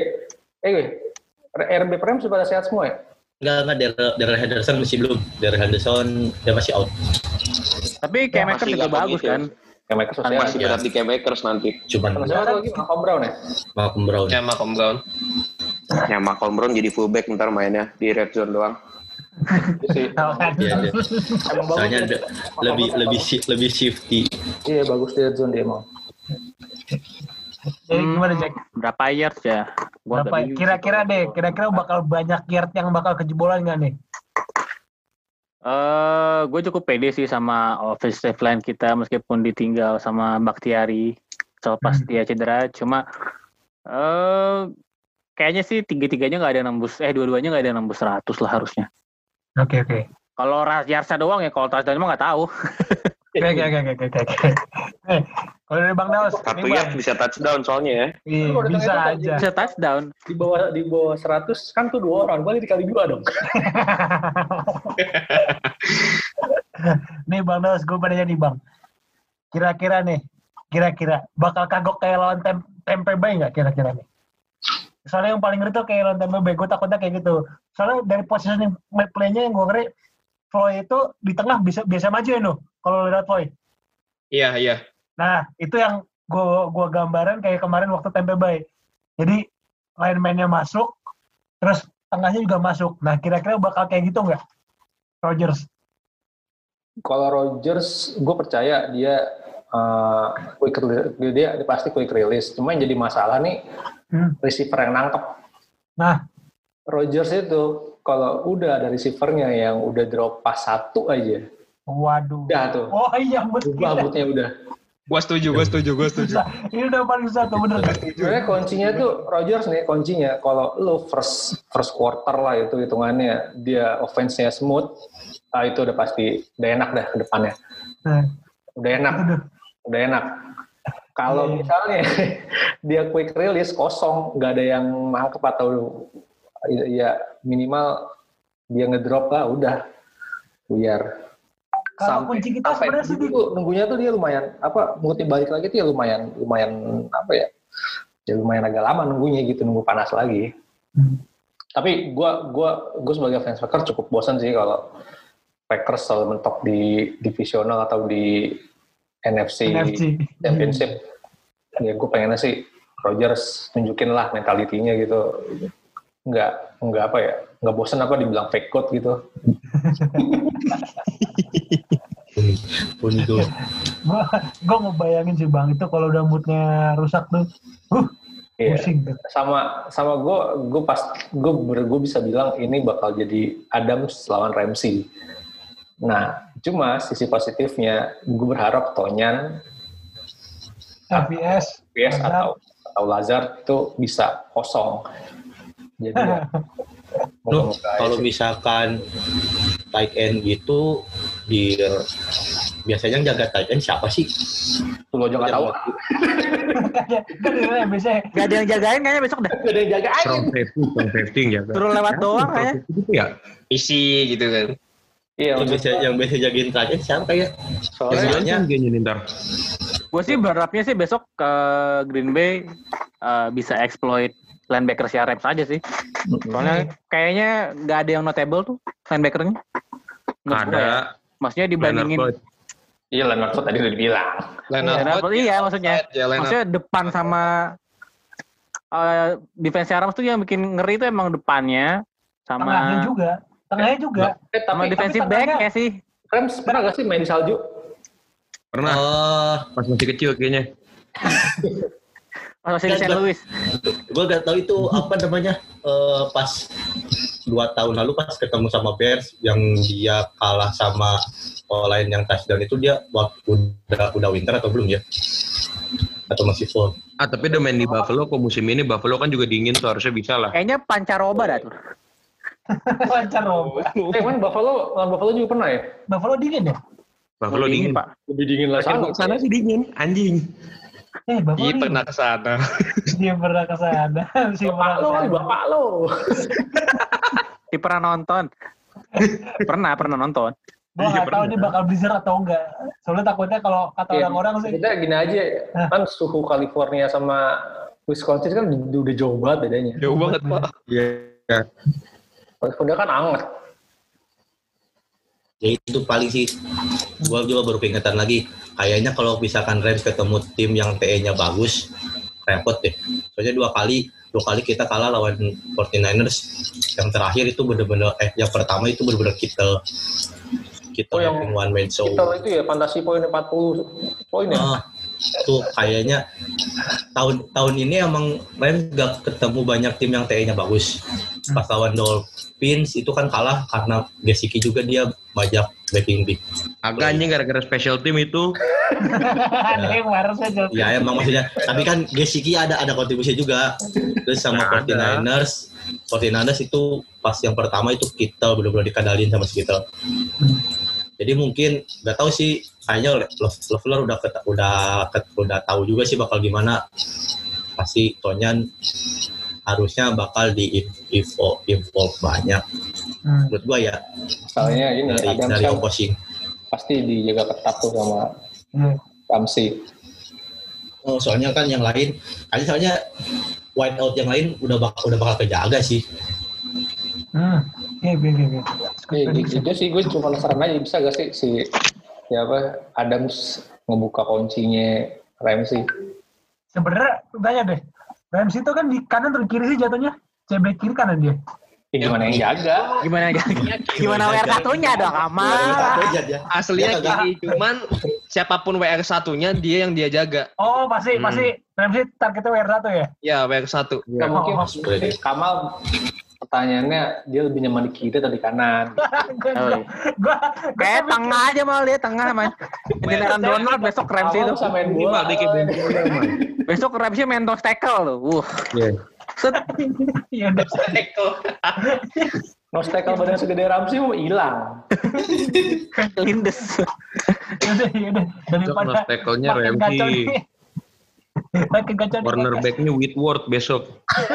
eh. RB Prime sudah pada sehat semua ya? Enggak, enggak, Daryl Daryl Henderson masih belum. Daryl Henderson, dia masih out. Tapi masih juga bagus ya. kan. Masih sosial. ya. berat di Cam Akers nanti. Cuman siapa lagi? Malcolm Brown ya? Malcolm Brown. ya Malcolm Brown Ya Malcolm Brown jadi fullback ntar mainnya di red zone doang. Itu sih. Tahu kan? Iya, dia. Soalnya ya. ada- lebih lebih lebih shifty. Iya, bagus di red zone dia emang. Jadi gimana, Jack? Berapa yards ya? Gua Berapa? Kira-kira deh, kira-kira bakal banyak yard yang bakal kejebolan nggak nih? Eh, gue cukup pede sih sama offensive line kita meskipun ditinggal sama Bakhtiari selepas Hmm. dia cedera. Cuma eh kayaknya sih tiga-tiganya nggak ada nembus. Eh dua-duanya nggak ada nembus 100 lah harusnya. Oke, oke. Kalau Yarsa doang ya, kalau touchdown mah nggak tahu. Oke, oke, oke, oke, oke, oke. Eh, kalau dari Bang Daus, Satu Bang. bisa touchdown soalnya ya. Iya, udah bisa aja. Bisa touchdown. Di bawah di bawah 100 kan tuh dua orang. Boleh dikali dua dong. nih Bang Daus, gue pada nih Bang. Kira-kira nih, kira-kira bakal kagok kayak lawan tem Tempe Bay nggak kira-kira nih? Soalnya yang paling ngeri tuh kayak lawan Tempe Bay, gue takutnya kayak gitu. Soalnya dari posisi play-nya yang gue ngeri, Floyd itu di tengah bisa biasa maju ya, Nuh, kalau lihat Floyd. iya iya Nah, itu yang gue gua gambaran kayak kemarin waktu Tempe Bay. Jadi lineman-nya masuk, terus tengahnya juga masuk. Nah, kira-kira bakal kayak gitu nggak? Rogers. Kalau Rodgers, gue percaya dia uh, quick release, dia, dia pasti quick release. Cuma yang jadi masalah nih Hmm. receiver yang nangkep. Nah. Rodgers itu kalau udah ada receivernya yang udah drop pas satu aja, Waduh. udah tuh. Oh iya, betul. Moodnya udah. Gua setuju gua setuju gua setuju. Ini udah paling susah tuh bener. Sebenarnya kuncinya tuh Rodgers nih kuncinya kalau lo first first quarter lah itu hitungannya dia offense-nya smooth ah, itu udah pasti udah enak dah ke depannya. Nah, Udah enak, udah enak. Kalau Iya. misalnya dia quick release kosong, nggak ada yang nangkep atau ya minimal dia ngedrop lah, udah buyar. Kalau kunci kita sebenarnya sih dulu nunggunya tuh dia lumayan apa moodnya balik lagi tuh ya lumayan lumayan apa ya ya lumayan agak lama nunggunya gitu nunggu panas lagi Hmm. tapi gua gua gua sebagai fans Packers cukup bosan sih kalau Packers selalu mentok di divisional atau di NFC, NFC. Championship ya gue pengennya sih Rodgers tunjukin lah mentalitinya gitu nggak nggak apa ya nggak bosan apa dibilang fake code gitu Pun itu. Gua gua mau bayangin sih Bang itu kalau udah moodnya rusak tuh. Uh, Iya. pusing tuh. sama sama gue gue pas gue gue bisa bilang ini bakal jadi Adams lawan Ramsey nah cuma sisi positifnya gue berharap Tonyan FPS. Atau atau Lazard itu bisa kosong jadi ya, Loh, aja kalau sih. misalkan tight end gitu di biasanya yang jaga tight end siapa sih? Tuh, lo juga nggak tahu Kan biasanya Gak ada yang jagain kayaknya besok dah. Gak ada yang jaga aja Strong safety, strong safety yang jaga. Turun lewat doang. Gitu ya. isi gitu kan. iya Yang biasa yang biasa jagain tight end siapa ya? soalnya Biasanya Kan dia ntar. Gue sih berharapnya sih besok ke Green Bay eh, bisa exploit linebacker si Rams aja sih. Soalnya kayaknya nggak ada yang notable tuh linebackernya. Menurut gua ya. Ada Maksudnya dibandingin iya Leonard Floyd tadi udah dibilang Leonard Leonard Floyd, iya maksudnya. Ya, Leonard Maksudnya depan sama eh defense Rams tuh yang bikin ngeri itu emang depannya tengahnya sama juga. Tengahnya juga. eh, sama tapi, defensive tapi back tengahnya- ya sih. Rams pernah gak sih main di salju Pernah Oh, pas masih kecil kayaknya. Masih di St. Louis. gue gak tahu itu apa namanya eh, pas dua tahun lalu pas ketemu sama Bears yang dia kalah sama lain yang touchdown itu dia waktu udah udah winter atau belum ya? Atau masih fall? Ah tapi udah main di Buffalo kok musim ini Buffalo kan juga dingin tuh harusnya bisa lah. Kayaknya pancaroba dah tuh. Lancar loh. eh main Buffalo lawan Buffalo juga pernah ya Buffalo dingin ya? Buffalo dingin. Pak. lebih dingin lah Sana, sana sih dingin, anjing. Eh, Buffalo Iya pernah ke sana. Dia pernah ke sana. Si bapak lo bapak lo Si pernah nonton. pernah, pernah nonton. Iya, nggak tahu pernah. ini bakal blizzard atau enggak. Soalnya takutnya kalau kata Iya, orang-orang sih. kita gini aja kan suhu California sama Wisconsin kan udah jauh banget bedanya Jauh banget pak. Iya. California kan anget Ya itu paling sih. Gue juga baru pengingetan lagi. Kayaknya kalau misalkan Rams ketemu tim yang TE-nya bagus, repot deh. Soalnya dua kali, dua kali kita kalah lawan 49ers. Yang terakhir itu bener-bener, eh yang pertama itu bener-bener kita kita Oh, yang one man show. kita itu ya fantasi poin 40 poin ya Ah, tuh kayaknya tahun tahun ini emang Rams gak ketemu banyak tim yang TE-nya bagus. Pas lawan Dolphins itu kan kalah karena Gesicki juga dia banyak backing big. Agak anjing gara-gara special team itu. Ada yang marah saja. Ya emang maksudnya, tapi kan Gesicki ada ada kontribusi juga. Terus sama Nah, ada. 49ers, 49ers itu pas yang pertama itu kita benar-benar dikadalin sama si kita. Jadi mungkin nggak tahu sih, kayaknya Leffler udah ket- udah ket- udah tahu juga sih bakal gimana. Pasti Tonyan harusnya bakal di involve, involve banyak. Hmm. Menurut gua ya misalnya ini dari Adams dari kan opposing. pasti dijaga ketat tuh sama Hmm. Ramsey Oh, soalnya kan yang lain, kali soalnya white out yang lain udah bakal udah bakal kejaga sih. Hmm. Oke, oke, oke, oke. Iya, itu sih gue cuma penasaran aja bisa gak sih si ya apa Adams ngebuka kuncinya Ramsey. Sebenarnya tanya deh. Ramsey itu kan di kanan atau di kiri sih jatuhnya? CB kiri kanan dia. Ya, gimana yang jaga? Gimana gimana WR satunya dong amal. ya. Aslinya gini, cuman siapa pun WR satunya dia yang dia jaga. Oh, pasti Hmm. pasti Ramsey targetnya WR1 ya? Ya WR satu. Oh, mungkin Kamal pertanyaannya dia lebih nyaman di kiri atau di kanan? Gua Kayak tengah aja malah dia tengah main. Beneran Donald besok Ramsey itu. bisa main Ini bola. Besok Ramsey main toss tackle tuh. Wuh. Iya. Set. Iya, udah. Nose tackle badan segede Ramsey mau hilang. Lindes. Yaudah, yaudah. Daripada nose tackle-nya Ramsey. Gacor nih. Cornerback-nya Whitworth besok.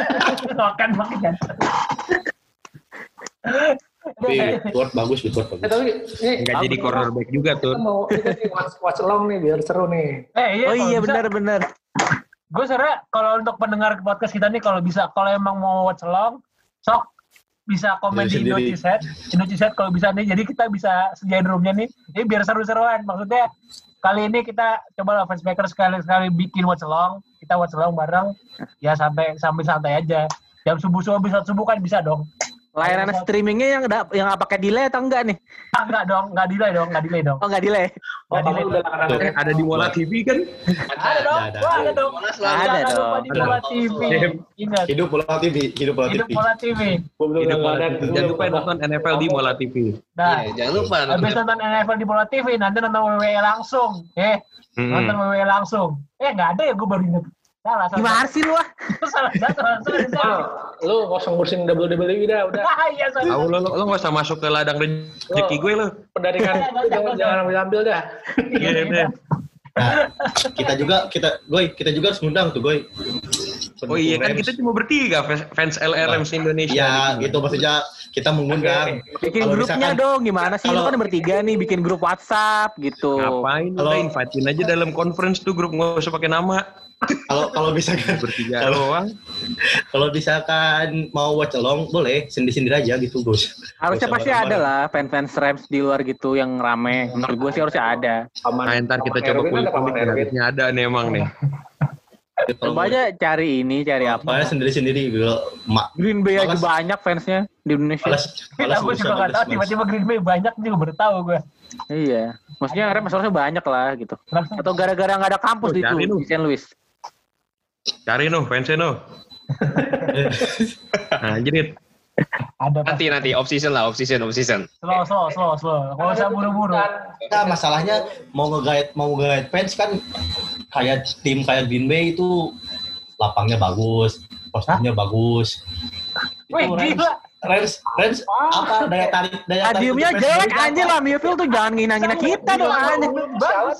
Makan makin gacor. Tapi Woodward bagus, Eh, bagus. tapi ini Nggak jadi cornerback juga tuh. kita mau kita watch, watch along nih biar seru nih. Eh iya, Oh iya benar-benar. gue sebenarnya kalau untuk pendengar podcast kita nih kalau bisa kalau emang mau watch along sok bisa komen Dari di. Indonesia Indonesia kalau bisa nih jadi kita bisa sediain roomnya nih ini biar seru-seruan maksudnya kali ini kita coba lah fansmaker sekali-sekali bikin watch along. Kita watch along bareng. Ya sampai sambil santai aja. Jam subuh subuh bisa subuh kan bisa dong Layanan streamingnya yang da- yang nggak pakai delay atau enggak nih? ah, enggak dong enggak delay dong enggak delay dong Oh nggak delay. Oh, Nggak kamu delay. udah langganan Eh, ada di Mola TV kan? ada dong ada, Wah, ada ada. dong Mola Ada lupa dong. di Mola TV ingat Hidup bola TV, hidup bola hidup TV. Mola TV Hidup Mola. TV. Jangan lupa nonton NFL di Mola TV. nah Iya, jangan lupa. Habis nonton NFL di Bola TV, nanti nonton WWE langsung. Eh, nonton Hmm. WWE langsung. Eh, nggak ada ya, gue baru inget. Salah, salah. Gimana sih lu ah? Salah, salah, salah, salah. Ah, lu nggak usah ngurusin WWE dah, udah. Ah, iya, salah. Tahu lo, lo gak usah masuk ke ladang rezeki gue lo. Pendaringan jangan jangan ambil ambil dah. Iya, Iya, iya. Nah, kita juga kita Goy, kita juga harus ngundang tuh Goy. Oh iya kan Rams. kita cuma bertiga fans- LRM Indonesia. Ya, itu maksudnya kita mengundang. Bikin Kalau grupnya misalkan- dong, gimana sih? Kalau- kan bertiga nih, bikin grup WhatsApp gitu. Ngapain? Kalau- invitein aja dalam conference tuh grup nggak usah pakai nama. Kalau kalau misalkan Bertiga Kalau- kalau misalkan mau watch along boleh sendiri-sendiri aja gitu, Gus. Harusnya pasti ada lah fans-fans Rams di luar gitu yang rame. Menurut gue sih harusnya ada. Paman, Nah, ntar kita coba harusnya ada nih emang nih. Coba aja cari ini, cari apa. Makanya sendiri-sendiri gue mak Green Bay aja banyak fansnya di Indonesia. malas malas Kita gue urusan juga nggak tahu, tiba-tiba Green Bay banyak juga baru tahu gue. Iya. Maksudnya Rams harusnya banyak lah gitu. Atau gara-gara nggak ada kampus Oh, di, itu, di St. Louis. Cari noh fansnya noh. Nah, jadi Ada Nanti nanti off season lah, off season, off season. slow, slow, slow, slow. Kalau usah buru-buru. Nah, masalahnya mau nge-guide mau nge-guide fans kan kayak tim kayak Green Bay itu lapangnya bagus, kostumnya bagus. Wih, gila. Rams, Rams apa daya tarik daya tarik fans jelek anjir lah Miyoville tuh jangan ngina-ngina kita dong anjir. Bagus.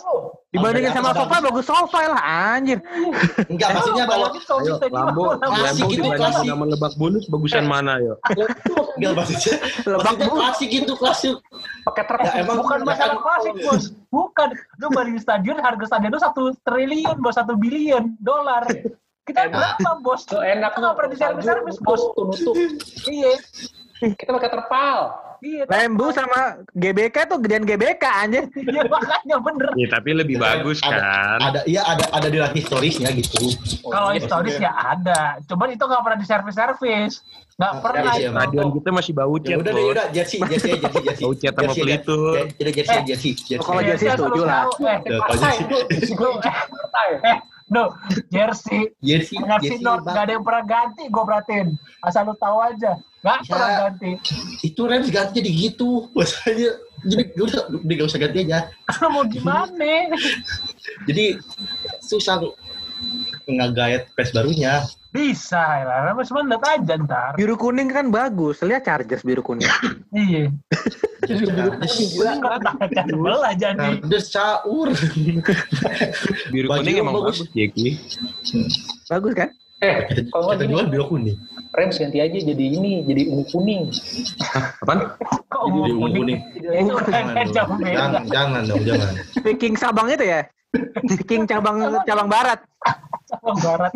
Dibandingin sama. Sofa bagus Sofa lah anjir. Enggak maksudnya kalau ayo Lambo, Lambo itu, dibanding klasik. sama lebak bulus bagusan mana yo? enggak maksudnya Lebak bulus. klasik gitu klasik. Pakai truk. Ya, emang bukan ya masalah kan- klasik bos. Bukan. Lu beli stadion harga stadion lu satu triliun bos. Satu bilion dolar. Kita berapa bos? Enak kita nggak pernah di servis servis bos. Tutup. iya Kita pakai terpal. iya Lembu sama GBK tuh gedean GBK anjir. iya makanya bener Ya, tapi lebih bagus ada, kan. Ada iya ada ada di historisnya gitu. kalau iya, historis ya ada cuman itu nggak pernah di servis servis nggak pernah iya, itu. Stadion kita masih bau Ya cet udah deh, udah jersey, jersey, jersey, jersey. Bau cet sama Jersey, pelitut. jersey, Jadi jersey, jersey, jersey. Kalau jersey Iya, setuju lu lah. tahu, eh, Ya, kalau jersey, lu, eh, eh, no, jersey jersey, NFC jersey, Note Bang. gak ada yang pernah ganti gue perhatiin asal lu tahu aja nggak Ya. pernah ganti itu Rams ganti jadi gitu masalahnya jadi udah udah gak usah ganti aja mau gimana jadi susah ngegayat pes barunya bisa lah tapi cuma lihat aja ntar Biru kuning kan bagus. Lihat Chargers biru kuning. iya Chargers sebelah jadi Chargers caur Biru kuning emang bagus. bagus, Jeki. Bagus kan? Eh, kita, kalau kita jual biru kuning Rams ganti aja jadi ini, jadi ungu kuning. Apaan? kok jadi ungu ungu kuning jangan jangan, jangan dong jangan Speaking cabang itu ya. Speaking cabang cabang barat. sama barat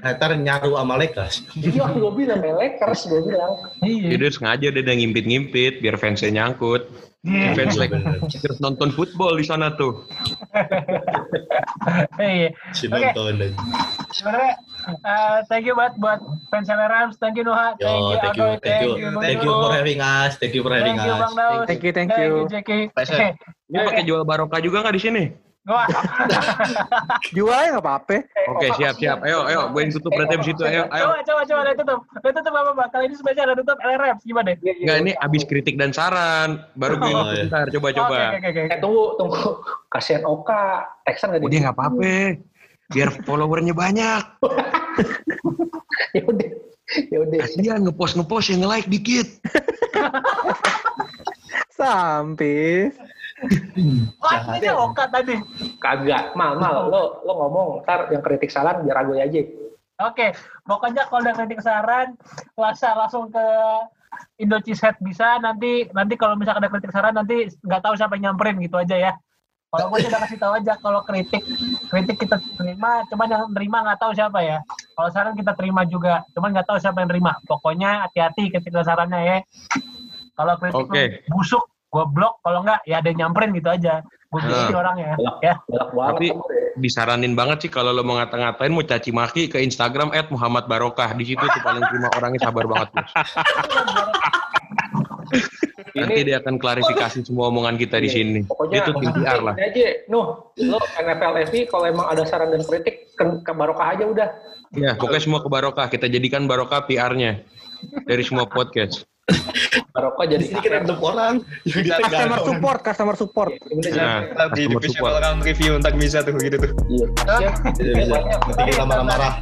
nah, ntar nyaru sama Lakers Iya, gue bilang, ya, Lakers gue bilang. iya Jadi sengaja dia udah ngimpit-ngimpit biar fansnya nyangkut. Iya. Fans Iya, terus nonton football di sana tuh. iya si Oke. nonton sebenarnya eh, thank you banget buat fans Rams thank you Noah yo thank you Agoy, thank you thank you for having us thank you for having thank you Bang us Daus Thank you, thank thank you. you Jackie Pleasure. Ini pakai jual barokah juga nggak di sini? Wah, Jual aja nggak apa-apa. Oke, siap, siap. Ayo, ayo, gue yang tutup berarti abis itu. Ayo, ayo. coba coba coba lihat tutup lihat tutup apa Bang kali ini spesial ada tutup LRF gimana Enggak, ini abis kritik dan saran. Baru gue Oh, iya. ntar. Coba, Oke, coba. oke oke Eh, oke tunggu, tunggu. Kasihan Oka. Texan nggak Udah nggak apa-apa. Biar followernya banyak. Ya udah. ya udah. Kasihan ngepost ngepost yang nge-like dikit. Sampis. Wah, ini Oka tadi. Kagak, mal mal lo lo ngomong ntar yang kritik saran biar aku aja. Oke, pokoknya kalau ada kritik saran, langsung langsung ke Indo Cheesehead bisa. Nanti nanti kalau misalkan ada kritik saran, nanti nggak tahu siapa yang nyamperin gitu aja ya. Kalau gue udah kasih tahu aja kalau kritik kritik kita terima, cuman yang terima nggak tahu siapa ya. Kalau saran kita terima juga, cuman nggak tahu siapa yang terima. Pokoknya hati-hati ketika sarannya ya. Kalau kritik Oke. lu busuk, gue blok. Kalau nggak, ya ada yang nyamperin gitu aja. Gue gitu Nah. orangnya. Galak, Ya. galak banget Tapi-. Disaranin banget sih kalau lo mau ngata-ngatain mau caci maki ke Instagram Muhammad Barokah. Di situ tuh paling terima orangnya sabar banget. Nanti dia akan klarifikasi semua omongan kita di sini. Pokoknya Itu tim PR lah. Ini aja, Nuh, lo NFL FI kalau emang ada saran dan kritik ke, ke Barokah aja udah. Ya, pokoknya semua ke Barokah. Kita jadikan Barokah PR-nya dari semua podcast. Barokah jadi kita bentuk orang. Customer support, customer support. Bener, Nah, di divisional support. round review ntar bisa tuh gitu tuh. Iya. Bisa, bisa. Nanti kita marah-marah.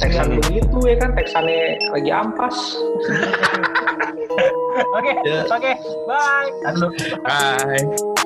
Texan begitu ya kan, Texannya lagi ampas. Oke, oke, bye. Bye.